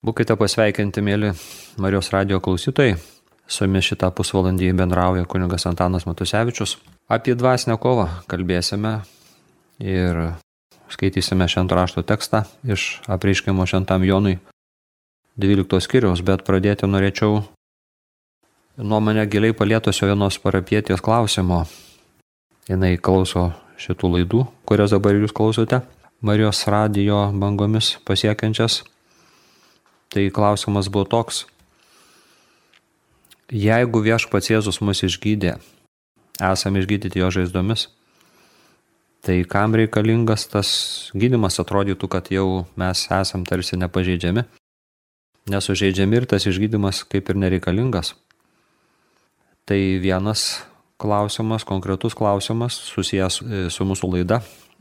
Būkite pasveikinti, mėly Marijos radio klausytojai. Su jumis šitą pusvalandį bendrauja kunigas Antanas Matusevičius. Apie dvasinę kovą kalbėsime ir skaitysime šentą rašto tekstą iš apreiškimo šentam Jonui 12 skiriaus, bet pradėti norėčiau nuo mane giliai palietusio vienos parapietės klausimo. Jis klauso šitų laidų, kurias dabar jūs klausote, Marijos radio bangomis pasiekiančias Tai klausimas buvo toks. Jeigu viešpats Jėzus mus išgydė, esame išgydyti jo žaizdomis, tai kam reikalingas tas gydimas atrodytų, kad jau mes esam tarsi nepažeidžiami, nesužeidžiami ir tas išgydymas kaip ir nereikalingas. Tai vienas klausimas, konkretus klausimas susijęs e, su mūsų laida,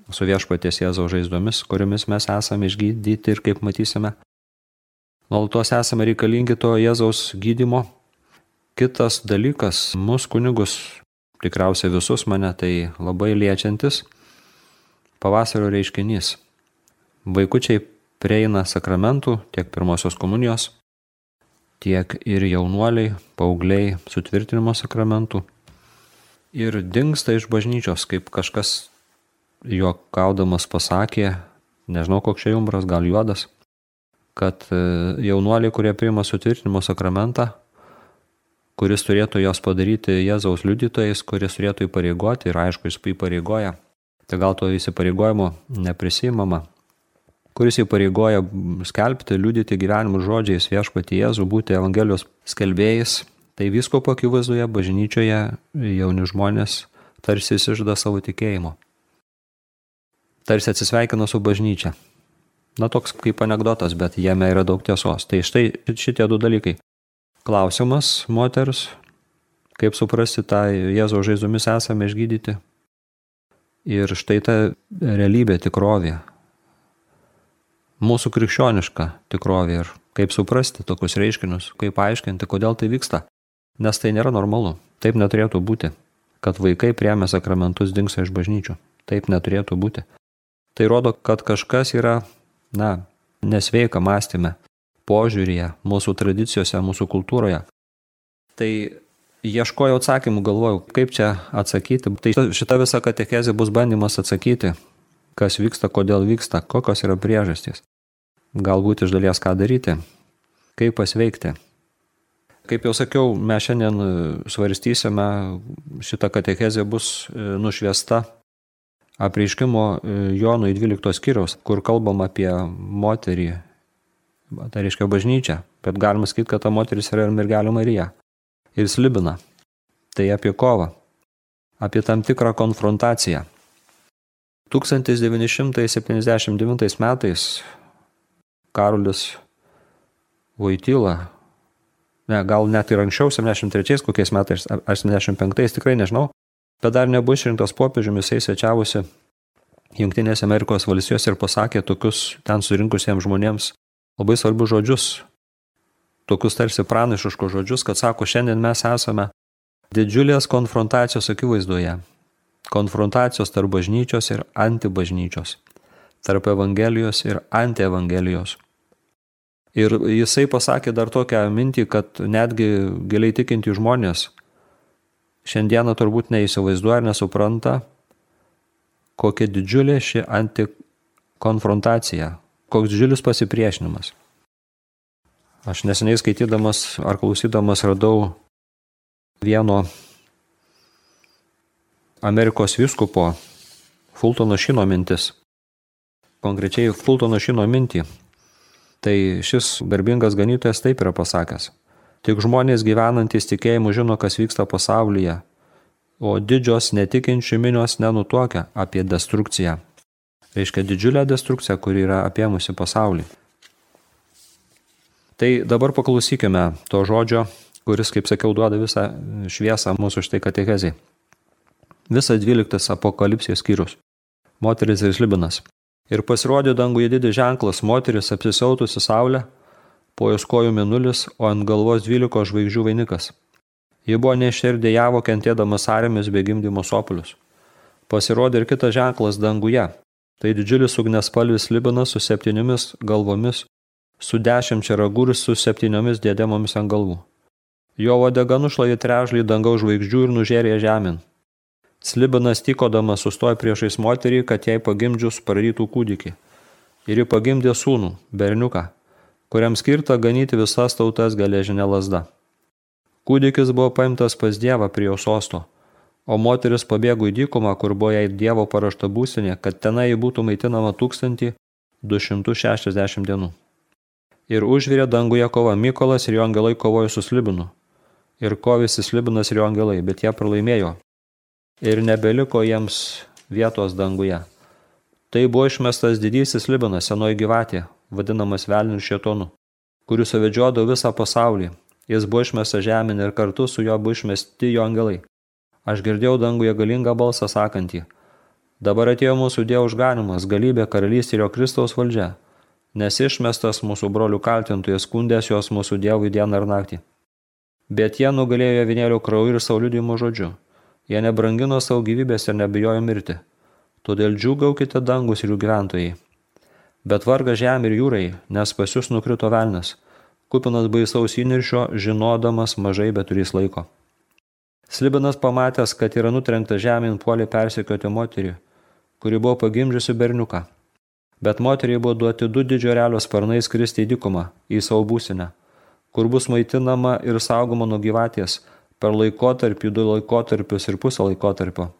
su viešpaties Jėzaus žaizdomis, kuriomis mes esame išgydyti ir kaip matysime, nuolatos esame reikalingi to Jėzaus gydimo. Kitas dalykas, mūsų kunigus, tikriausiai visus mane tai labai liečiantis, pavasario reiškinys. Vaikučiai prieina sakramentų tiek pirmosios komunijos, tiek ir jaunuoliai, paaugliai sutvirtinimo sakramentų. Ir dinksta iš bažnyčios, kaip kažkas juokaudamas pasakė, nežinau koks čia jumbras, gal juodas kad e, jaunuoliai, kurie priima sutvirtinimo sakramentą, kuris turėtų jos padaryti Jėzaus liudytojais, kuris turėtų įpareigoti ir aišku, jis įpareigoja, tai gal to įsipareigojimo neprisimama, kuris įpareigoja skelbti, liudyti gyvenimo žodžiais viešpati Jėzų, būti Evangelijos skelbėjais, tai visko pakivaizdoje bažnyčioje jauni žmonės tarsi įsižada savo tikėjimo. Tarsi atsisveikina su bažnyčia na toks kaip anegdotas, bet jame yra daug tiesos. Tai štai šitie du dalykai. Klausimas moters, kaip suprasti tą Jėzaus žaizdomis esame išgydyti. Ir štai ta realybė tikrovė. Mūsų krikščioniška tikrovė ir kaip suprasti tokius reiškinius, kaip aiškinti, kodėl tai vyksta. Nes tai nėra normalu. Taip neturėtų būti, kad vaikai priemė sakramentus dinksa iš bažnyčių. Taip neturėtų būti. Tai rodo, kad kažkas yra na, nesveika mąstymė, požiūrėje, mūsų tradicijose, mūsų kultūroje. Tai ieškojau atsakymų, galvojau, kaip čia atsakyti. Tai šita visa katechezė bus bandymas atsakyti, kas vyksta, kodėl vyksta, kokios yra priežastys. Galbūt iš dalies ką daryti, kaip pasveikti. Kaip jau sakiau, mes šiandien svarstysime, šita katechezė bus nušviesta apreiškimo e, Jonui 12 skyriaus, kur kalbam apie moterį, tai reiškia bažnyčią, bet galima sakyti, kad ta moteris yra ir mergelė Marija. Ir slibina. Tai apie kovą, apie tam tikrą konfrontaciją. 1979 metais Karolis Vojtyla, ne, gal net ir anksčiau, 73 kokiais metais, ar 75, tikrai nežinau, bet dar nebuvo išrinktas popiežiumi, jisai svečiavosi Junktinėse Amerikos valstijose ir pasakė tokius ten surinkusiems žmonėms labai svarbius žodžius, tokius tarsi pranašiškus žodžius, kad sako, šiandien mes esame didžiulės konfrontacijos akivaizdoje. Konfrontacijos tarp bažnyčios ir antibažnyčios, tarp Evangelijos ir antievangelijos. Ir jisai pasakė dar tokią mintį, kad netgi giliai tikinti žmonės šiandieną turbūt neįsivaizduoja ir nesupranta, kokia didžiulė ši antikonfrontacija, koks didžiulis pasipriešinimas. Aš neseniai skaitydamas ar klausydamas radau vieno Amerikos viskupo Fultono Šino mintis. Konkrečiai Fultono Šino mintį. Tai šis garbingas ganytojas taip yra pasakęs. Tik žmonės gyvenantys tikėjimu žino, kas vyksta pasaulyje, o didžios netikinčių minios nenutuokia apie destrukciją. Reiškia didžiulę destrukciją, kuri yra apėmusi pasaulį. Tai dabar paklausykime to žodžio, kuris, kaip sakiau, duoda visą šviesą mūsų štai katechezijai. Visas dvyliktas apokalipsijos skyrius. Moteris ir Slibinas. Ir pasirodė danguje didis ženklas, moteris apsisiautusi saulę, po jos kojų minulis, o ant galvos dvyliko žvaigždžių vainikas. Ji buvo neširdėjavo kentėdamas arėmis bei gimdymo sopulius. Pasirodė ir kitas ženklas danguje. Tai didžiulis ugnespalvis libinas su septyniomis galvomis, su dešimčia ragų ir su septyniomis dėdemomis ant galvų. Jo odega nušlavė trešlį dangaus žvaigždžių ir nužėrė žemyn. Slibinas tykodamas sustojo priešais moterį, kad jai pagimdžius prarytų kūdikį. Ir ji pagimdė sūnų, berniuką, kuriam skirta ganyti visas tautas geležinė lasda. Kūdikis buvo paimtas pas Dievą prie jo sosto, o moteris pabėgo į dykumą, kur buvo jai Dievo parašta būsinė, kad tenai ji būtų maitinama 1260 dienų. Ir užvirė danguje kova Mykolas ir jo angelai kovojo su Slibinu. Ir kovėsi Slibinas ir jo angelai, bet jie pralaimėjo. Ir nebeliko jiems vietos danguje. Tai buvo išmestas didysis Libanas, senoji gyvatė, vadinamas velnių šietonu, kuris suvedžiodo visą pasaulį. Jis buvo išmestas žemėn ir kartu su juo buvo išmesti jo angelai. Aš girdėjau danguje galingą balsą sakantį. Dabar atėjo mūsų Dievo užganimas, galybė, karalystė ir jo Kristaus valdžia, nes išmestas mūsų brolių kaltintojas skundės jos mūsų Dievui dieną ir naktį. Bet jie nugalėjo vienėlių krauju ir sauliudimo žodžiu. Jie nebrangino savo gyvybės ir nebijojo mirti. Todėl džiūgaukite dangus ir jų gyventojai. Bet varga žemė ir jūrai, nes pas jūs nukrito velnas, kupinas baisaus įniršio, žinodamas mažai bet turės laiko. Slibinas pamatęs, kad yra nutrenkta žemėn puolė persekioti moterį, kuri buvo pagimdžiusi berniuką. Bet moteriai buvo duoti du didžio realio sparnai skristi į dykumą, į savo būsinę, kur bus maitinama ir saugoma nuo gyvatės per laikotarpį, du laikotarpius ir pusę laikotarpio.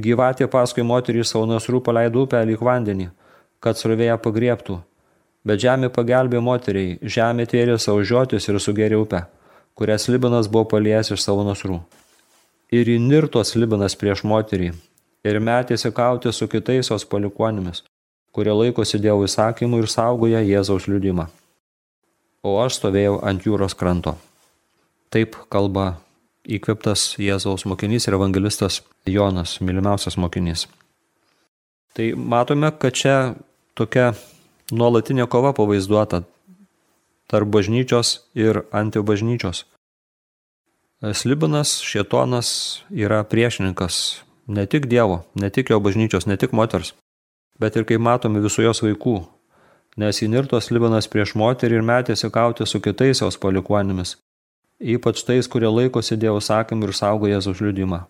Gyvatė paskui moterį savo nasrų paleido upę lyg vandenį, kad srovėje pagriebtų. Bet žemė pagelbė moteriai, žemė tvėrė savo žiotis ir sugerė upę, kurią Slibinas buvo palies iš savo nasrų. Ir įnirto Slibinas prieš moterį ir metėsi kauti su kitais jos palikuonimis, kurie laikosi Dievo įsakymų ir saugoja Jėzaus liudimą. O aš stovėjau ant jūros kranto. Taip kalba įkveptas Jėzaus mokinys ir evangelistas Jonas, mylimiausias mokinys. Tai matome, kad čia tokia nuolatinė kova pavaizduota tarp bažnyčios ir antibažnyčios. Slibinas, šietonas yra priešininkas ne tik Dievo, ne tik jo bažnyčios, ne tik moters, bet ir kaip matome visų jos vaikų, nes įnirtos Slibinas prieš moterį ir metėsi kauti su kitais jos palikuonimis, ypač tais, kurie laikosi Dievo sakymų ir saugo Jėzaus liudimą.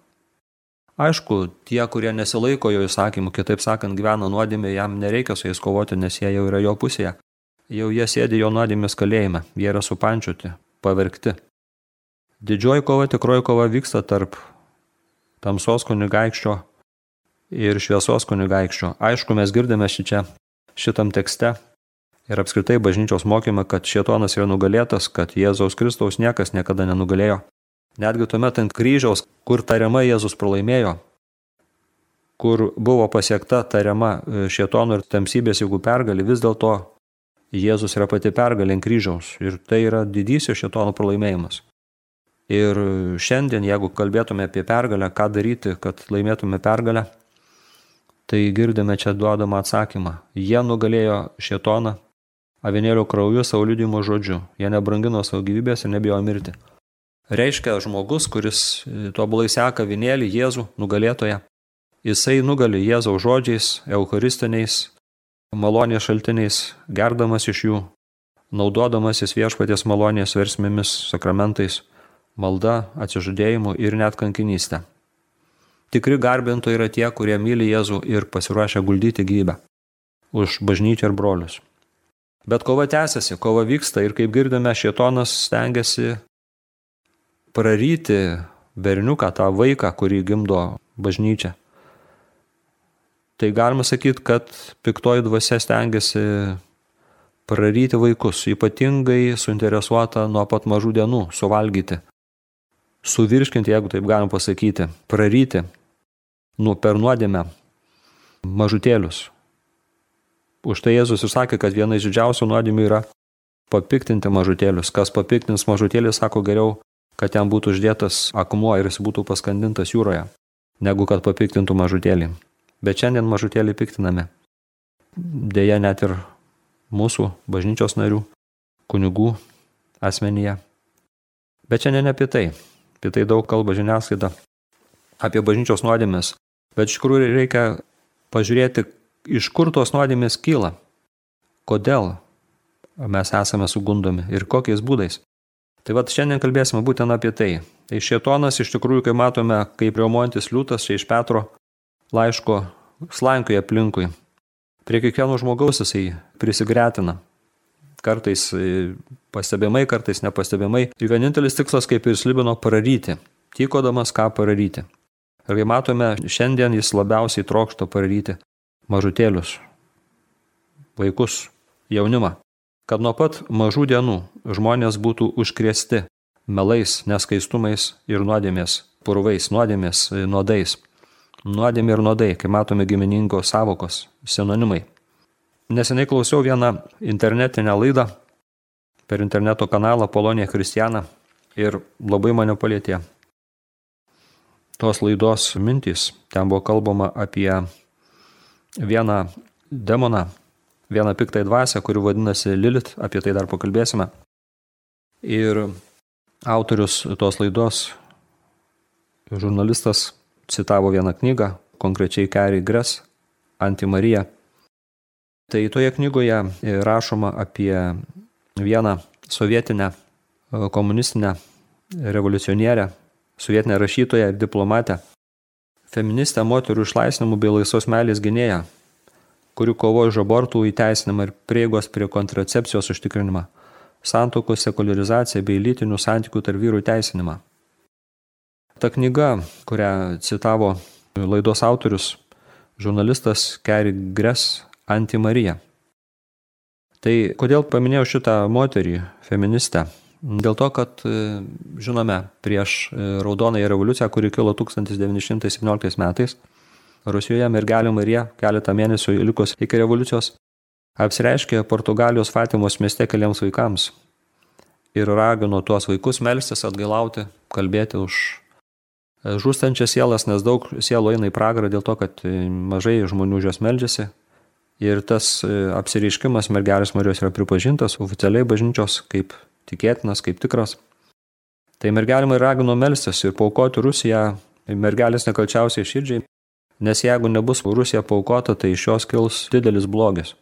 Aišku, tie, kurie nesilaiko jo įsakymų, kitaip sakant, gyvena nuodėmė, jam nereikia su jais kovoti, nes jie jau yra jo pusėje. Jau jie sėdi jo nuodėmės kalėjime, jie yra supančiuoti, pavergti. Didžioji kova, tikroji kova vyksta tarp tamsos kunigaikščio ir šviesos kunigaikščio. Aišku, mes girdime šį čia, šitam tekste, ir apskritai bažnyčios mokymą, kad šietonas yra nugalėtas, kad Jėzaus Kristaus niekas niekada nenugalėjo. Netgi tuomet ant kryžiaus, kur tariamai Jėzus pralaimėjo, kur buvo pasiekta tariama e, šietonų ir tamsybės jėgų pergalė, vis dėlto Jėzus yra pati pergalė ant kryžiaus ir tai yra didysis šietonų pralaimėjimas. Ir šiandien, jeigu kalbėtume apie pergalę, ką daryti, kad laimėtume pergalę, tai girdime čia duodamą atsakymą. Jie nugalėjo šietoną avinėlio krauju savo liudimo žodžiu. Jie nebrangino savo gyvybės ir nebijo mirti. Reiškia žmogus, kuris e, tobulai seka avinėlį Jėzų nugalėtoje. Jisai nugali Jėzaus žodžiais, eucharistiniais, malonės šaltiniais, gerdamas iš jų, naudodamasis viešpaties malonės versmėmis, sakramentais, malda, atsižadėjimu ir net kankinystė. Tikri garbintojai yra tie, kurie myli Jėzų ir pasiruošia guldyti gyvybę už bažnyčią ir brolius. Bet kova tęsiasi, kova vyksta ir kaip girdime, šietonas stengiasi praryti berniuką, tą vaiką, kurį gimdo bažnyčia. Tai galima sakyti, kad piktoji dvasia stengiasi praryti vaikus, ypatingai suinteresuota nuo pat mažų dienų suvalgyti, suvirškinti, jeigu taip galima pasakyti, praryti nu, per nuodėmę mažutėlius, Už tai Jėzus ir sakė, kad viena iš didžiausių nuodėmių yra papiktinti mažutėlius. Kas papiktins mažutėlį, sako geriau, kad jam būtų uždėtas akmuo ir jis būtų paskandintas jūroje, negu kad papiktintų mažutėlį. Bet šiandien mažutėlį piktiname. Deja, net ir mūsų bažnyčios narių, kunigų asmenyje. Bet šiandien apie tai. Apie tai daug kalba žiniasklaida. Apie bažnyčios nuodėmės. Bet iš tikrųjų reikia pažiūrėti, iš kur tos nuodėmės kyla? Kodėl? mes esame sugundomi ir kokiais būdais. Tai vad šiandien kalbėsime būtent apie tai. Tai šietonas iš tikrųjų, kai matome, kaip reumontis liūtas čia iš Petro laiško slankioje aplinkui. Prie kiekvieno žmogaus jisai prisigretina. Kartais e, pastebimai, kartais nepastebimai. Ir vienintelis tikslas, kaip ir slibino, pararyti. Tykodamas ką pararyti. Ir kai matome, šiandien jis labiausiai trokšto pararyti mažutėlius, vaikus, jaunimą kad nuo pat mažų dienų žmonės būtų užkrėsti melais, neskaistumais ir nuodėmės, purvais, nuodėmės, e, nuodais. Nuodėmė ir nuodai, kai matome giminingos savokos, sinonimai. Neseniai klausiau vieną internetinę laidą per interneto kanalą Polonija Kristiana ir labai mane palėtė tos laidos mintys. Ten buvo kalbama apie vieną demoną, vieną piktąją dvasę, kuri vadinasi Lilit, apie tai dar pakalbėsime. Ir autorius tos laidos, žurnalistas, citavo vieną knygą, konkrečiai Kerry Gress, Antimarija. Tai toje knygoje rašoma apie vieną sovietinę komunistinę revoliucionierę, sovietinę rašytoją ir diplomatę, feministę moterų išlaisvinimų bei laisvos meilės gynėją, kuri kovoja už abortų įteisinimą ir prieigos prie kontracepcijos užtikrinimą, santokos sekularizaciją bei lytinių santykių tarp vyrų įteisinimą. Ta knyga, kurią citavo laidos autorius, žurnalistas Kerry Gress Antimarija. Tai kodėl paminėjau šitą moterį, feministę? Dėl to, kad žinome, prieš Raudonąją revoliuciją, kuri kilo 1917 metais, Rusijoje mergelė Marija keletą mėnesių likus iki revoliucijos apsireiškė Portugalijos Fatimos mieste keliams vaikams ir ragino tuos vaikus melstis, atgailauti, kalbėti už žūstančias sielas, nes daug sielų eina į pragarą dėl to, kad mažai žmonių už juos meldžiasi. Ir tas apsireiškimas mergelės Marijos yra pripažintas oficialiai bažnyčios kaip tikėtinas, kaip tikras. Tai mergelė ragino melstis ir paukoti Rusiją mergelės nekalčiausiai širdžiai, Nes jeigu nebus Rusija paukota, tai iš jos kils didelis blogis.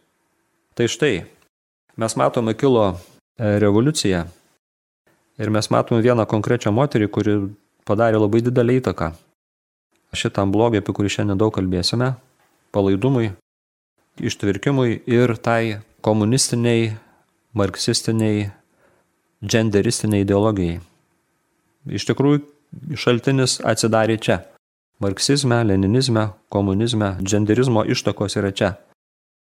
Tai štai, mes matome kilo e, revoliucija ir mes matome vieną konkrečią moterį, kuri padarė labai didelį įtaką šitam blogiui, apie kurį šiandien daug kalbėsime, palaidumui, ištvirkimui ir tai komunistiniai, marksistiniai, genderistiniai ideologijai. Iš tikrųjų, šaltinis atsidarė čia Marksizme, leninizme, komunizme, genderizmo ištakos yra čia.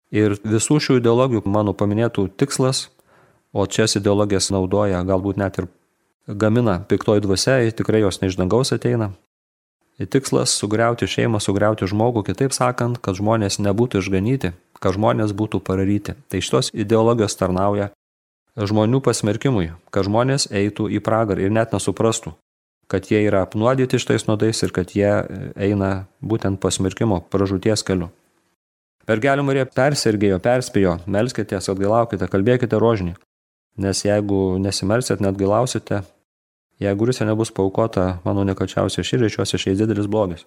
Ir visų šių ideologijų mano paminėtų tikslas, o šias ideologijas naudoja, galbūt net ir gamina piktoji dvasia, tikrai jos ne iš dangaus ateina. Tikslas - sugriauti šeimą, sugriauti žmogų, kitaip sakant, kad žmonės nebūtų išganyti, kad žmonės būtų pararyti. Tai šitos ideologijos tarnauja žmonių pasmerkimui, kad žmonės eitų į pragarą ir net nesuprastų, kad jie yra apnuodyti šitais nuodais ir kad jie eina būtent pasmirkimo pražūties keliu. Mergelė Marija persirgėjo, perspėjo, melskitės, atgailaukite, kalbėkite rožinį, nes jeigu nesimelsit, net gailausite, jeigu Rusija nebus paukota mano nekačiausia širdžiai, šios išeis didelis blogis.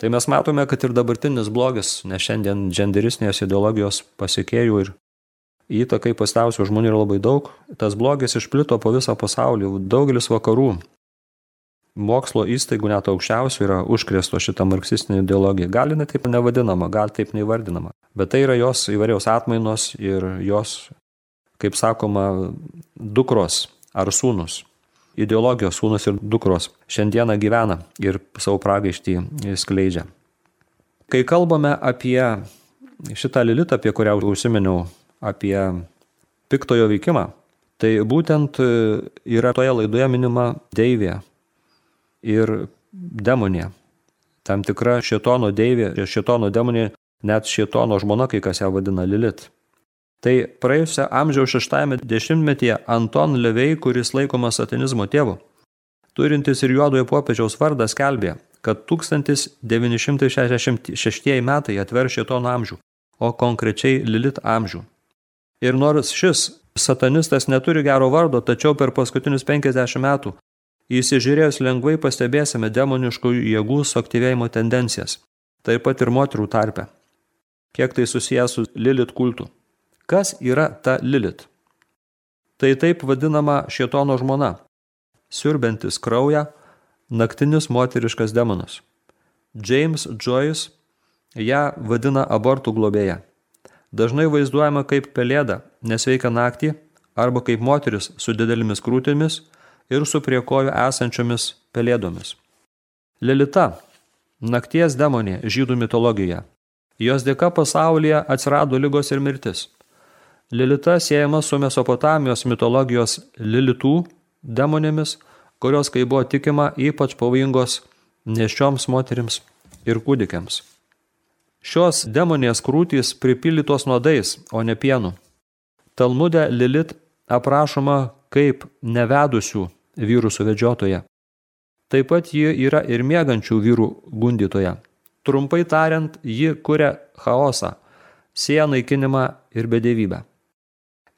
Tai mes matome, kad ir dabartinis blogis, nes šiandien genderistinės ideologijos pasiekėjų ir įtakai pastavusių žmonių yra labai daug, tas blogis išplito po visą pasaulį, daugelis vakarų mokslo įstaigų net aukščiausių yra užkrėsto šitą marksistinę ideologiją. Gal jinai taip nevadinama, gal taip neįvardinama. Bet tai yra jos įvairiaus atmainos ir jos, kaip sakoma, dukros ar sūnus. Ideologijos sūnus ir dukros šiandieną gyvena ir savo pragaištį skleidžia. Kai kalbame apie šitą lilitą, apie kurią užsiminiau, apie piktojo veikimą, tai būtent yra toje laidoje minima Deivė, ir demonė. Tam tikra šitono deivė, šitono demonė, net šitono žmona, kai kas ją vadina Lilit. Tai praėjusią amžiaus šeštame dešimtmetyje Anton Levei, kuris laikomas satanizmo tėvu, turintis ir juodojo popiežiaus vardą skelbė, kad 1966 metai atver šitono amžių, o konkrečiai Lilit amžių. Ir nors šis satanistas neturi gero vardo, tačiau per paskutinius 50 metų Įsižiūrėjus lengvai pastebėsime demoniškų jėgų suaktyvėjimo tendencijas, taip pat ir moterų tarpe. Kiek tai susijęs su Lilit kultu. Kas yra ta Lilit? tai taip vadinama šietono žmona, siurbentis kraują, naktinis moteriškas demonas. James Joyce ją vadina abortų globėja. Dažnai vaizduojama kaip pelėda, nesveika naktį, arba kaip moteris su didelėmis krūtimis ir su prie kojų esančiomis pelėdomis. Lilita – nakties demonė žydų mitologijoje. Jos dėka pasaulyje atsirado lygos ir mirtis. Lilita siejama su Mesopotamijos mitologijos Lilitų demonėmis, kurios, kai buvo tikima, ypač pavojingos nešioms moterims ir kūdikiams. Šios demonės krūtys pripildytos nuodais, o ne pienu. Talmude Lilit aprašoma kaip nevedusių vyrų suvedžiotoja. Taip pat ji yra ir mėgančių vyrų gundytoja. Trumpai tariant, ji kuria chaosą, sieja naikinimą ir bedėvybę.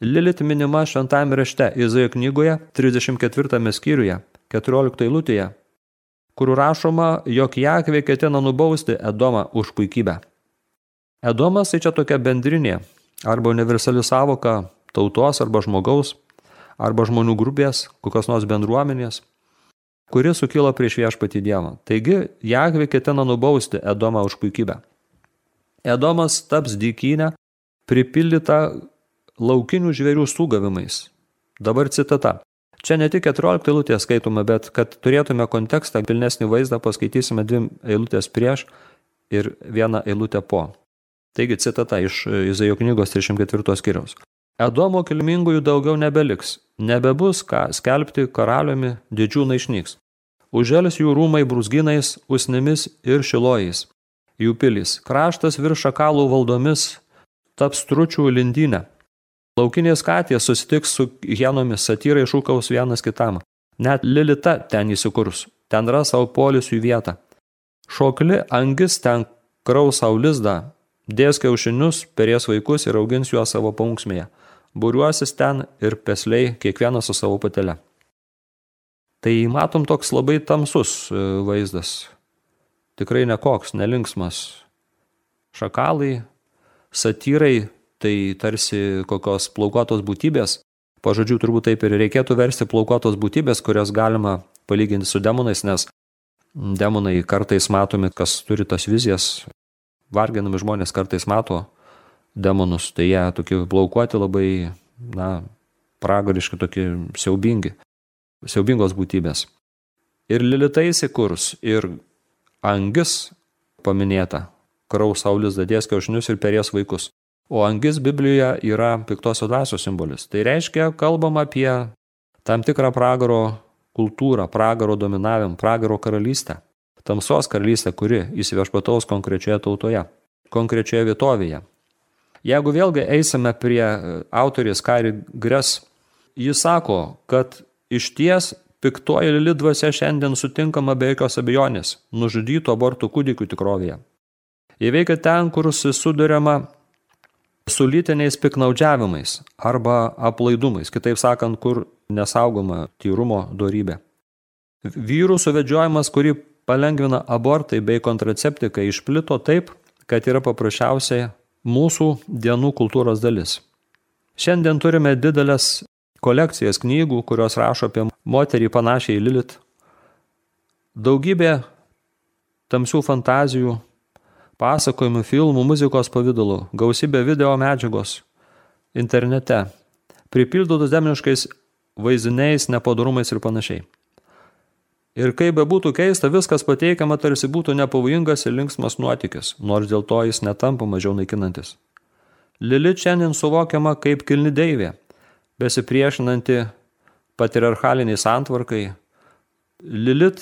Lilit minima šventame rašte Izaijo knygoje 34 skyriuje, 14 eilutėje, kur rašoma, jog Jakvė ketina nubausti Edomą už puikybę. Edomas tai čia tokia bendrinė arba universali savoka tautos arba žmogaus, arba žmonių grupės, kokios nors bendruomenės, kuri sukilo prieš viešpatį Dievą. Taigi, Jahvi ketina nubausti Edomą už puikybę. Edomas taps dykynę, pripildyta laukinių žvėrių sugavimais. Dabar citata. Čia ne tik 14 eilutė skaitome, bet kad turėtume kontekstą, pilnesnį vaizdą, paskaitysime dvi eilutės prieš ir vieną eilutę po. Taigi citata iš Izaijo knygos 34 skiriaus. Edomo kilmingųjų daugiau nebeliks, nebebus ką skelbti karaliumi, didžiūnai išnyks. Užžels jų rūmai brūzginais, usnimis ir šilojais. Jų pilis, kraštas virš šakalų valdomis, taps tručių lindynę. Laukinės katės susitiks su hienomis, satyrai šūkaus vienas kitam. Net Lilita ten įsikurs, ten ras savo polisių vietą. Šokli angis ten kraus savo lizdą, Dės kiaušinius, perės vaikus ir augins juos savo paunksmėje. Būriuosis ten ir pesliai, kiekvienas su savo patelė. Tai matom toks labai tamsus e, vaizdas. Tikrai nekoks, nelinksmas. Šakalai, satyrai, tai tarsi kokios plaukuotos būtybės. Pažodžių turbūt taip ir reikėtų versti plaukuotos būtybės, kurias galima palyginti su demonais, nes demonai kartais matomi, kas turi tas vizijas, varginami žmonės kartais mato demonus, tai jie tokie plaukuoti labai, na, pragariški, tokie siaubingi, siaubingos būtybės. Ir lilitai įsikurs, ir angis paminėta, kraus saulis dadės kiaušinius ir perės vaikus. O angis Biblijoje yra piktosios dvasios simbolis. Tai reiškia, kalbam apie tam tikrą pragaro kultūrą, pragaro dominavimą, pragaro karalystę tamsos karalystė, kuri įsiviešpataus konkrečioje tautoje, konkrečioje vietovėje. Jeigu vėlgi eisime prie e, autorės Kari Gres, jis sako, kad iš ties piktoji lili dvasia šiandien sutinkama be jokios abejonės nužudytų abortų kūdikių tikrovėje. Jie veikia ten, kur susiduriama su lytiniais piknaudžiavimais arba aplaidumais, kitaip sakant, kur nesaugoma tyrumo dorybė. Vyrų suvedžiojimas, kurį palengvina abortai bei kontraceptika išplito taip, kad yra paprasčiausiai mūsų dienų kultūros dalis. Šiandien turime didelės kolekcijas knygų, kurios rašo apie moterį panašiai į Lilit. Daugybė tamsių fantazijų, pasakojimų, filmų, muzikos pavydalų, gausybė video medžiagos internete, pripildytos demoniškais vaizdiniais, nepadarumais ir panašiai. Ir kaip be būtų keista, viskas pateikiama tarsi būtų nepavojingas ir linksmas nuotykis, nors dėl to jis netampa mažiau naikinantis. Lilit šiandien suvokiama kaip kilni deivė, besipriešinanti patriarchaliniai santvarkai. Lilit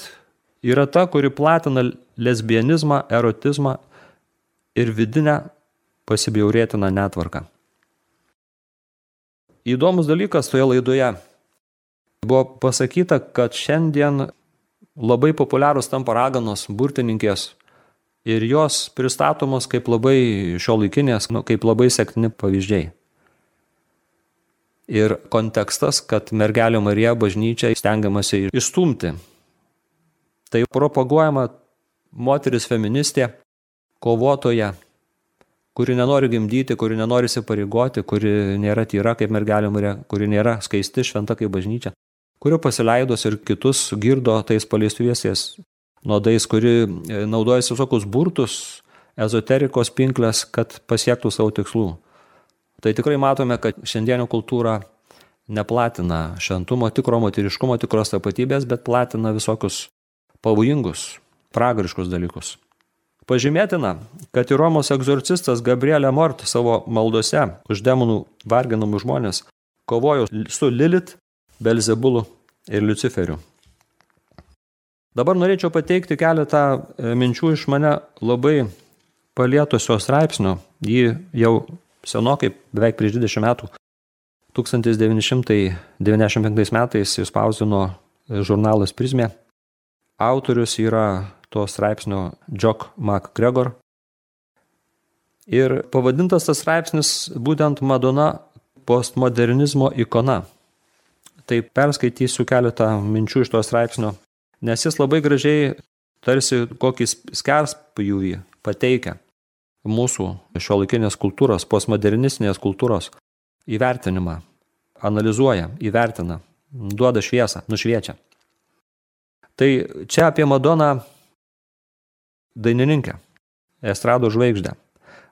yra ta, kuri platina lesbianizmą, erotizmą ir vidinę pasibjaurėtiną netvarką. Įdomus dalykas toje laidoje buvo pasakyta, kad šiandien labai populiarūs tampa raganos, burtininkės ir jos pristatomos kaip labai šio laikinės, nu, kaip labai sektini pavyzdžiai. Ir kontekstas, kad mergelė Marija bažnyčia stengiamasi išstumti. Tai propaguojama moteris feministė, kovotoja, kuri nenori gimdyti, kuri nenori įsipareigoti, kuri nėra tyra kaip mergelė Marija, kuri nėra skaisti, šventa kaip bažnyčia, kuri pasileidos ir kitus girdo tais paleistuviesiais nuodais, kuri e, naudojasi visokius burtus, ezoterikos pinklės, kad pasiektų savo tikslų. Tai tikrai matome, kad šiandienio kultūra neplatina šventumo, tikro moteriškumo, tikros tapatybės, bet platina visokius pavojingus, pragariškus dalykus. Pažymėtina, kad ir Romos egzorcistas Gabrielė Mort savo maldose už demonų varginamų žmonės kovojo su Lilit, Belzebulu ir Luciferiu. Dabar norėčiau pateikti keletą e, minčių iš mane labai palietusio straipsnio. Jį jau senokai, beveik prieš 20 metų, 1995 metais įspausdino žurnalas Prizmė. Autorius yra to straipsnio Jock McGregor. Ir pavadintas tas straipsnis būtent Madona postmodernizmo ikona. Tai perskaitysiu keletą minčių iš to straipsnio, nes jis labai gražiai tarsi kokį skerspjūvį pateikia mūsų šiuolaikinės kultūros, postmodernistinės kultūros įvertinimą, analizuoja, įvertina, duoda šviesą, nušviečia. Tai čia apie Madoną dainininkę, estrado žvaigždę.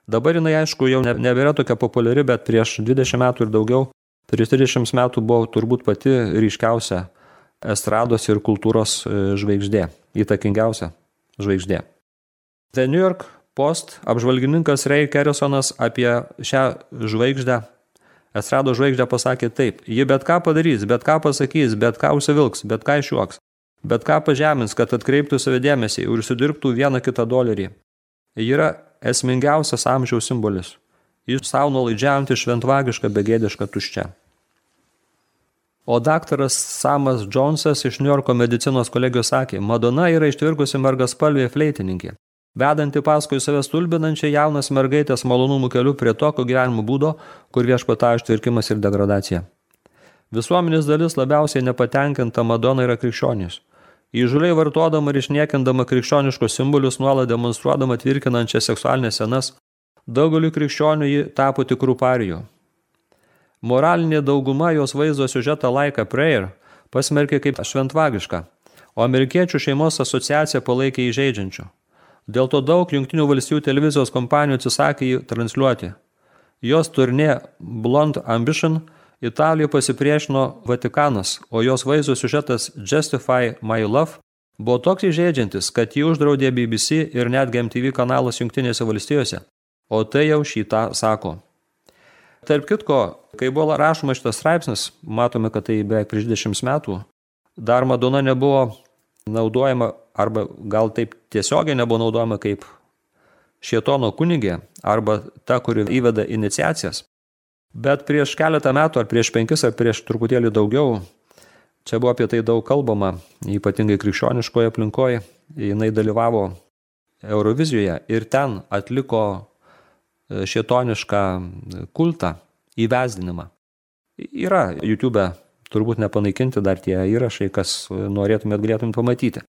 Dabar jinai, aišku, jau nebėra tokia populiari, bet prieš 20 metų ir daugiau, prieš 30 metų buvo turbūt pati ryškiausia estrados ir kultūros e, žvaigždė, įtakingiausia žvaigždė. The New York Post apžvalgininkas Ray Kerrisonas apie šią žvaigždę, estrado žvaigždę pasakė taip, ji bet ką padarys, bet ką pasakys, bet ką užsivilks, bet ką išjuoks, bet ką pažemins, kad atkreiptų savo dėmesį ir užsidirbtų vieną kitą dolerį. Ji yra esmingiausias amžiaus simbolis. Jis savo nuolaidžiaujantį šventvagišką, begėdišką tuščią. O daktaras Samas Džonsas iš New Yorko medicinos kolegijos sakė, Madona yra ištvirkusi mergaspalvė fleitininkė, vedanti paskui save stulbinančią jaunas mergaitės malonumų keliu prie tokio gyvenimo būdo, kur viešpatauja ištvirkimas ir degradacija. Visuomenės dalis labiausiai nepatenkinta Madona yra krikščionys. Įžuliai vartodama ir išniekindama krikščioniškos simbolius, nuolat demonstruodama tvirkinančią seksualinės senas, daugeliu krikščionių ji tapo tikrų parijų. Moralinė dauguma jos vaizdo siužetą laiką Prayer pasmerkė kaip šventvagišką, o amerikiečių šeimos asociacija palaikė įžeidžiančių. Dėl to daug jungtinių valstybių televizijos kompanijų atsisakė jį transliuoti. Jos turnė Blonde Ambition – Italijoje pasipriešino Vatikanas, o jos vaizdo siužetas Justify My Love buvo toks įžeidžiantis, kad jį uždraudė BBC ir net GMTV kanalas Junktinėse valstijose, o tai jau šitą sako. Tarp kitko, kai buvo rašoma šitas straipsnis, matome, kad tai beveik prieš 20 metų, dar Madona nebuvo naudojama, arba gal taip tiesiogiai nebuvo naudojama kaip šietono kunigė, arba ta, kuri įveda iniciacijas. Bet prieš keletą metų, ar prieš penkis, ar prieš truputėlį daugiau, čia buvo apie tai daug kalbama, ypatingai krikščioniškoje aplinkoje, jinai dalyvavo Eurovizijoje ir ten atliko e, šietonišką kultą, įvesdinimą. Yra YouTube, turbūt nepanaikinti dar tie įrašai, kas norėtumėt galėtumėt pamatyti.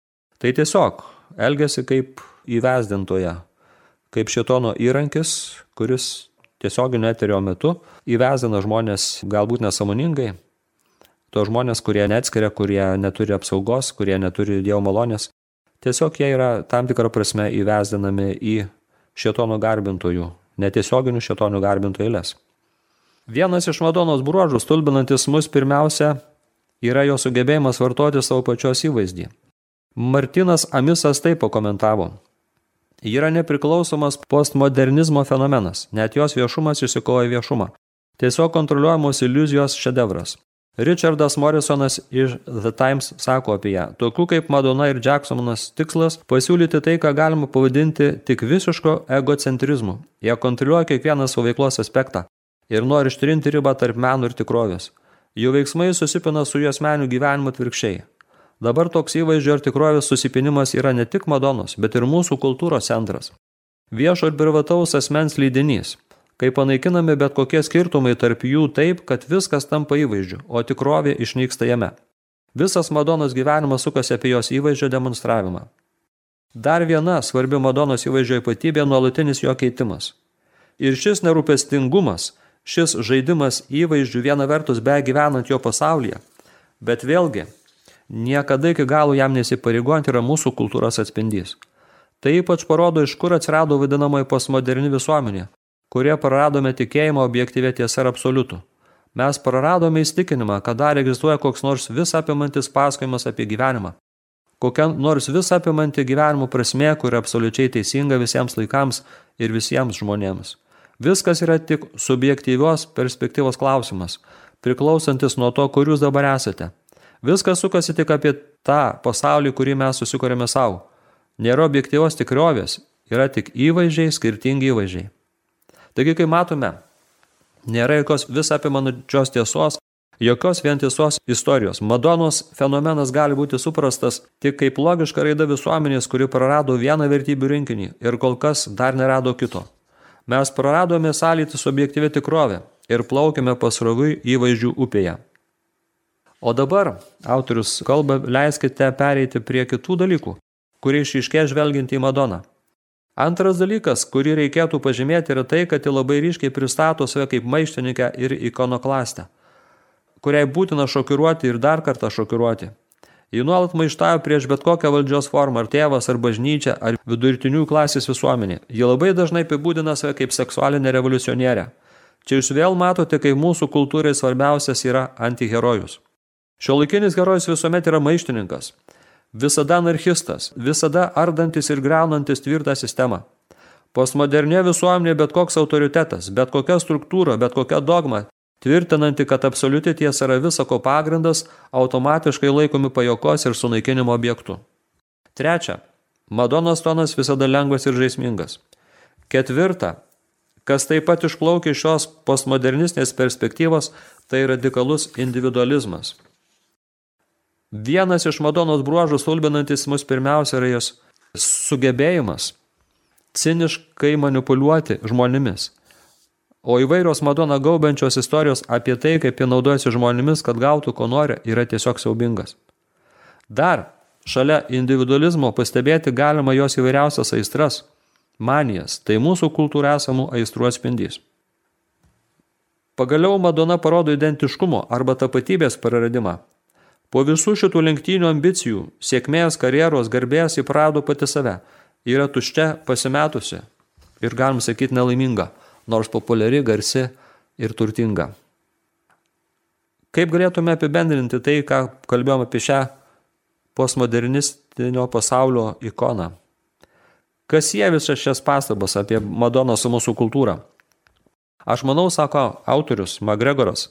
Tai tiesiog elgesi kaip įvesdintoje, kaip šietono įrankis, kuris tiesioginio eterio metu įvezina žmonės galbūt nesamoningai, to žmonės, kurie neatskiria, kurie neturi apsaugos, kurie neturi Dievo malonės, tiesiog jie yra tam tikrą prasme įvesdinami į šetono garbintojų, netiesioginių šetono garbintojų eilės. Vienas iš Madonos bruožų, stulbinantis mus pirmiausia, yra jo sugebėjimas vartoti savo pačios įvaizdį. Martinas Amisas taip pakomentavo. Yra nepriklausomas postmodernizmo fenomenas, net jos viešumas išsikoja viešumą. Tiesiog kontroliuojamos iliuzijos šedevras. Richardas Morrisonas iš The Times sako apie ją. Tokių kaip Madonna ir Jacksonas tikslas - pasiūlyti tai, ką galima pavadinti tik visiško egocentrizmu. Jie kontroliuoja kiekvieną savo veiklos aspektą ir nori ištrinti ribą tarp meno ir tikrovės. Jų veiksmai susipina su jos menių gyvenimu atvirkščiai. Dabar toks įvaizdžio ir tikrovės susipinimas yra ne tik Madonos, bet ir mūsų kultūros centras. Viešo ir privataus asmens lydinys. Kai panaikinami bet kokie skirtumai tarp jų taip, kad viskas tampa įvaizdžiu, o tikrovė išnyksta jame. Visas Madonos gyvenimas sukasi apie jos įvaizdžio demonstravimą. Dar viena svarbi Madonos įvaizdžio ypatybė – nuolatinis jo keitimas. Ir šis nerūpestingumas, šis žaidimas įvaizdžių viena vertus be gyvenant jo pasaulyje, bet vėlgi, niekada iki galo jam nesipareigojant yra mūsų kultūros atspindys. Tai ypač parodo, iš kur atsirado vadinamoji postmoderni visuomenė, kurie praradome tikėjimą objektyvė tiesa ir absoliutų. Mes praradome įstikinimą, kad dar egzistuoja koks nors vis apimantis pasakojimas apie gyvenimą. Kokia nors vis apimanti gyvenimo prasme, kuri absoliučiai teisinga visiems laikams ir visiems žmonėms. Viskas yra tik subjektyvios perspektyvos klausimas, priklausantis nuo to, kur jūs dabar esate. Viskas sukasi tik apie tą pasaulį, kurį mes susikūrėme savo. Nėra objektyvos tikrovės, yra tik įvaizdžiai, skirtingi įvaizdžiai. Taigi, kai matome, nėra jokios visapimančios tiesos, jokios vientisos istorijos. Madonos fenomenas gali būti suprastas tik kaip logiška raida visuomenės, kuri prarado vieną vertybių rinkinį ir kol kas dar nerado kito. Mes praradome sąlytį su objektyvi tikrovė ir plaukime pasrovui įvaizdžių upėje. O dabar, autorius kalba, leiskite pereiti prie kitų dalykų, kurie išiškė žvelgiant į Madoną. Antras dalykas, kurį reikėtų pažymėti, yra tai, kad ji labai ryškiai pristato save kaip maištininkę ir ikonoklastę, kuriai būtina šokiruoti ir dar kartą šokiruoti. Ji nuolat maištavo prieš bet kokią valdžios formą, ar tėvas, ar bažnyčia, ar vidurtinių klasės visuomenė. Ji labai dažnai apibūdina save kaip seksualinė revoliucionierė. Čia jūs vėl matote, kai mūsų kultūrai svarbiausias yra antiherojus. Šiuolaikinis herojus visuomet yra maištininkas visada anarchistas, visada ardantis ir greunantis tvirtą sistemą. Postmodernė visuomenė bet koks autoritetas, bet kokia struktūra, bet kokia dogma, tvirtinanti, kad absoliuti tiesa yra visako pagrindas, automatiškai laikomi pajokos ir sunaikinimo objektu. Trečia, Madonos tonas visada lengvas ir žaismingas. Ketvirta, kas taip pat išplaukia iš šios postmodernistinės perspektyvos, tai radikalus individualizmas. Vienas iš Madonos bruožų stulbinantis mus pirmiausia yra jos sugebėjimas ciniškai manipuliuoti žmonėmis. O įvairios Madona gaubiančios istorijos apie tai, kaip jie naudojasi žmonėmis, kad gautų ko nori, yra tiesiog siaubingas. Dar šalia individualizmo pastebėti galima jos įvairiausias aistras, manijas, tai mūsų kultūra esamų aistrų atspindys. Pagaliau Madona parodo identiškumo arba tapatybės praradimą, Po visų šitų lenktynių ambicijų, sėkmės, karjeros, garbės įprado pati save. Yra tuščia, pasimetusi ir, galim sakyti, nelaiminga, nors populiari, garsi ir turtinga. Kaip galėtume apibendrinti tai, ką kalbėjom apie šią postmodernistinio pasaulio ikoną? Kas jie visas šias pastabas apie Madoną su mūsų kultūra? Aš manau, sako autorius Magregoras,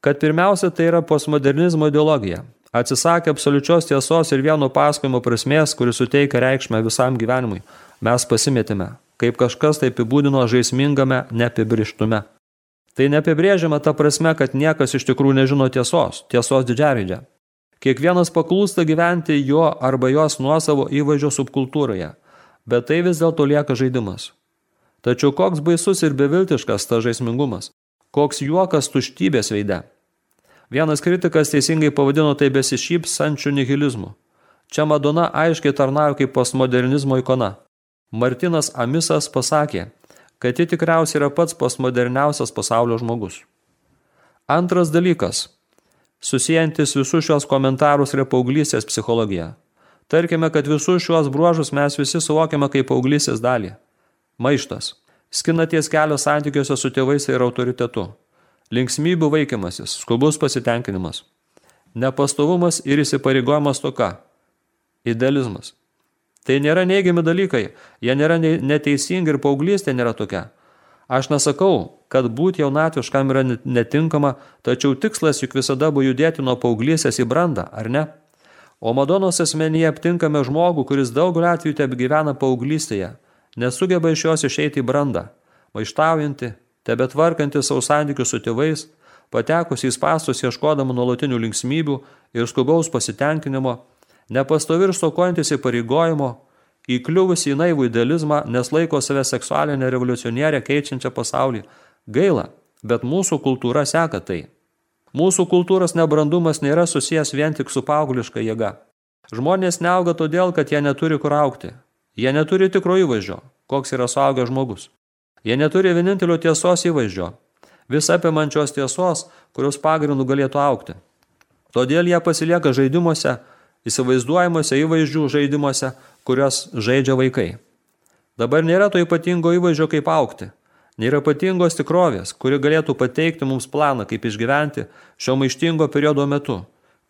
kad pirmiausia tai yra postmodernizmo ideologija. Atsisakė absoliučios tiesos ir vieno pasakojimo prasmės, kuris suteikia reikšmę visam gyvenimui. Mes pasimetėme, kaip kažkas tai apibūdino žaismingame neapibrištume. Tai neapibrėžiama ta prasme, kad niekas iš tikrųjų nežino tiesos, tiesos didžiavidė. Kiekvienas paklūsta gyventi jo arba jos nuosavo įvaizdžio subkultūroje, bet tai vis dėlto lieka žaidimas. Tačiau koks baisus ir beviltiškas ta žaismingumas, koks juokas tuštybės veide. Vienas kritikas teisingai pavadino tai besišypsančių nihilizmu. Čia Madona aiškiai tarnauja kaip postmodernizmo ikona. Martinas Amisas pasakė, kad ji tikriausiai yra pats postmoderniausias pasaulio žmogus. Antras dalykas, susijantis visus šios komentarus yra paauglysės psichologija. Tarkime, kad visus šios bruožus mes visi suvokiame kaip paauglysės dalį. Maištas. Skinaties kelio santykiuose su tėvais ir autoritetu linksmybių vaikimasis, skubus pasitenkinimas, nepastovumas ir įsipareigojimas toka, idealizmas. Tai nėra neigiami dalykai, jie nėra neteisingi ir paauglystė nėra tokia. Aš nesakau, kad būti jaunatviškam yra netinkama, tačiau tikslas juk visada buvo judėti nuo paauglysės į brandą, ar ne? O Madonos asmenyje aptinkame žmogų, kuris daugeliu atveju taip gyvena paauglystėje, nesugeba iš jos išeiti į brandą, maištaujantį, tebe tvarkantis savo santykius su tėvais, patekusi į spastus ieškodama nuolatinių linksmybių ir skubaus pasitenkinimo, nepastovi ir stokojantis įpareigojimo, įkliuvusi į naivų idealizmą, nes laiko save seksualinę revoliucionierę keičiančią pasaulį. Gaila, bet mūsų kultūra seka tai. Mūsų kultūros nebrandumas nėra susijęs vien tik su paaugliška jėga. Žmonės neauga todėl, kad jie neturi kur aukti. Jie neturi tikro įvaizdžio, koks yra suaugęs žmogus. Jie neturi vienintelio tiesos įvaizdžio, visapimančios tiesos, kurios pagrindų galėtų aukti. Todėl jie pasilieka žaidimuose, įsivaizduojamuose įvaizdžių žaidimuose, kurios žaidžia vaikai. Dabar nėra to ypatingo įvaizdžio kaip aukti. Nėra ypatingos tikrovės, kuri galėtų pateikti mums planą, kaip išgyventi šio maištingo periodo metu,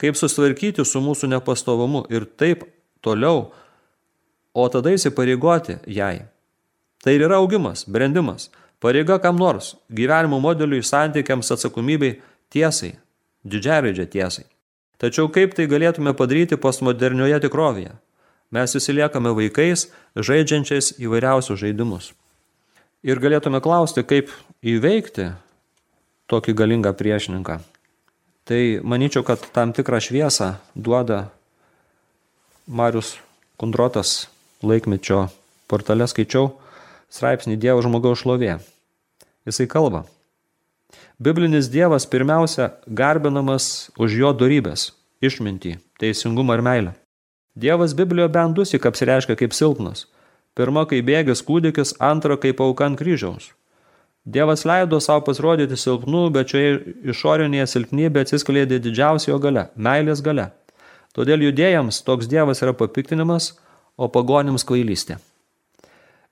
kaip susitvarkyti su mūsų nepastovumu ir taip toliau, o tada įsipareigoti jai. Tai ir yra augimas, brendimas, pareiga kam nors, gyvenimo modeliui, santykiams, atsakomybei, tiesai, didžiaraidžia tiesai. Tačiau kaip tai galėtume padaryti postmodernioje tikrovėje? Mes įsiliekame vaikais, žaidžiančiais įvairiausius žaidimus. Ir galėtume klausti, kaip įveikti tokį galingą priešininką. Tai manyčiau, kad tam tikrą šviesą duoda Marius Kundrotas laikmečio portale skaičiau straipsnį Dievo žmogaus šlovė. Jisai kalba. Biblinis Dievas pirmiausia garbinamas už jo darybės, išmintį, teisingumą ir meilę. Dievas Biblijoje bent dusik apsireiškia kaip silpnas. Pirma, kai bėgis kūdikis, antra, kaip auka ant kryžiaus. Dievas leido savo pasirodyti silpnu, bet šioje išorinėje silpnybėje atsiskleidė didžiausia jo gale - meilės gale. Todėl judėjams toks Dievas yra papiktinimas, o pagonims kvailystė.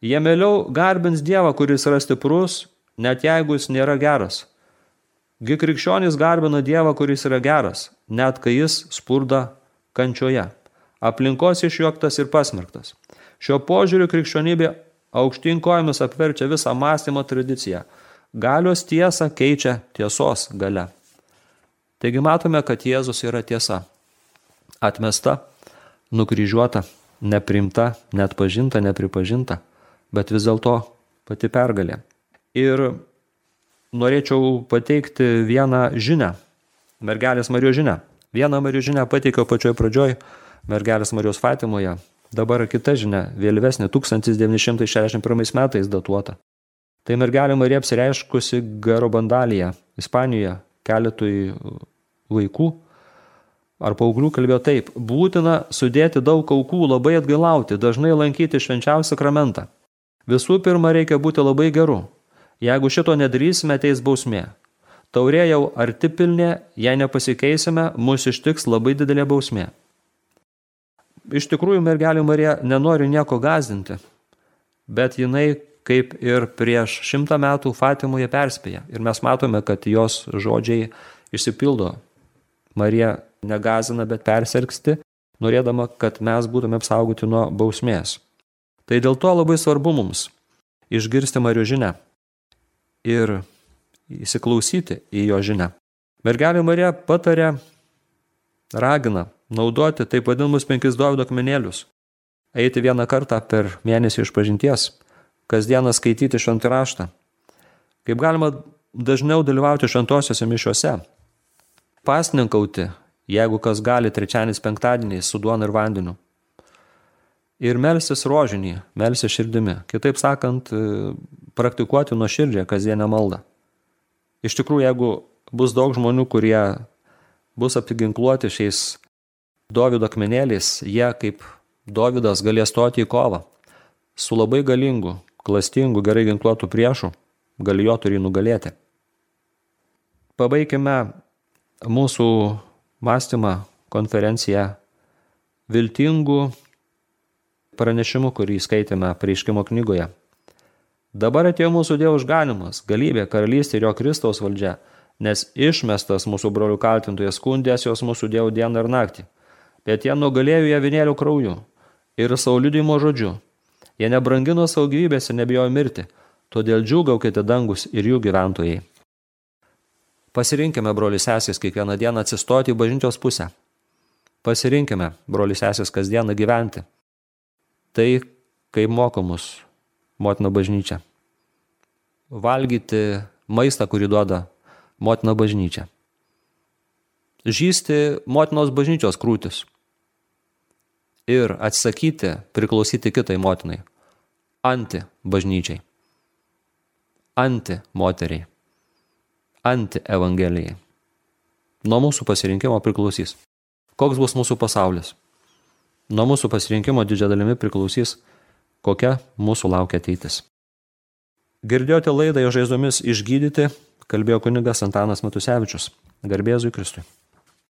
Jie mieliau garbins Dievą, kuris yra stiprus, net jeigu jis nėra geras. Gi krikščionys garbina Dievą, kuris yra geras, net kai jis spurda kančioje. Aplinkos išjuoktas ir pasmerktas. Šio požiūriu krikščionybė aukštinkojomis apverčia visą mąstymo tradiciją. Galios tiesa keičia tiesos gale. Taigi matome, kad Jėzus yra tiesa. Atmesta, nukryžiuota, neprimta, net pažinta, nepripažinta bet vis dėlto pati pergalė. Ir norėčiau pateikti vieną žinę, mergelės Marijos žinę. Vieną Marijos žinę pateikiau pačioj pradžioj mergelės Marijos Fatimoje, dabar kita žinia, vėlyvesnė, 1961 metais datuota. Tai mergelė Marija apsireiškusi Garobandalyje, Ispanijoje, keletui vaikų ar paauglių kalbėjo taip, būtina sudėti daug aukų, labai atgailauti, dažnai lankyti švenčiausią sakramentą. Visų pirma, reikia būti labai geru. Jeigu šito nedarysime, ateis bausmė. Taurė jau arti pilnė, jei nepasikeisime, mus ištiks labai didelė bausmė. Iš tikrųjų, mergelė Marija nenori nieko gazdinti, bet jinai, kaip ir prieš šimtą metų Fatimoje perspėja. Ir mes matome, kad jos žodžiai išsipildo. Marija negazina, bet persirgsti, norėdama, kad mes būtume apsaugoti nuo bausmės. Tai dėl to labai svarbu mums išgirsti Marijos žinę ir įsiklausyti į jo žinę. Mergelė Marija patarė, ragina naudoti taip vadinamus penkis Dovido akmenėlius, eiti vieną kartą per mėnesį iš pažinties, kasdieną skaityti šventą raštą, kaip galima dažniau dalyvauti šventosiuose mišiuose, pasninkauti, jeigu kas gali trečianis penktadieniais su duona ir vandeniu, ir melsis rožinį, melsis širdimi. Kitaip sakant, praktikuoti nuo širdžią kasdienę maldą. Iš tikrųjų, jeigu bus daug žmonių, kurie bus apiginkluoti šiais Dovido akmenėliais, jie kaip Dovidas galės stoti į kovą su labai galingu, klastingu, gerai ginkluotų priešu, galijo turi nugalėti. Pabaikime mūsų mąstymą konferenciją viltingų pranešimu, kurį skaitėme prieškimo knygoje. Dabar atėjo mūsų Dievo išganimas, galybė, karalystė ir jo Kristaus valdžia, nes išmestas mūsų brolių kaltintojas skundės jos mūsų Dievo dieną ir naktį. Bet jie nugalėjo ją vinėlių krauju ir savo liudimo žodžiu. Jie nebrangino savo gyvybės ir nebijojo mirti, todėl džiūgaukite dangus ir jų gyventojai. Pasirinkime, broli sesės, kiekvieną dieną atsistoti į bažnyčios pusę. Pasirinkime, broli sesės, kasdieną gyventi tai, kaip moko mus motina bažnyčia. Valgyti maistą, kurį duoda motina bažnyčia. Žysti motinos bažnyčios krūtis. Ir atsisakyti priklausyti kitai motinai. Anti bažnyčiai. Anti moteriai. Anti evangelijai. Nuo mūsų pasirinkimo priklausys. Koks bus mūsų pasaulis? Nuo mūsų pasirinkimo didžia dalimi priklausys, kokia mūsų laukia ateitis. Girdėjote laidą jo žaizdomis išgydyti, kalbėjo kunigas Antanas Matusevičius. Garbėzui Kristui.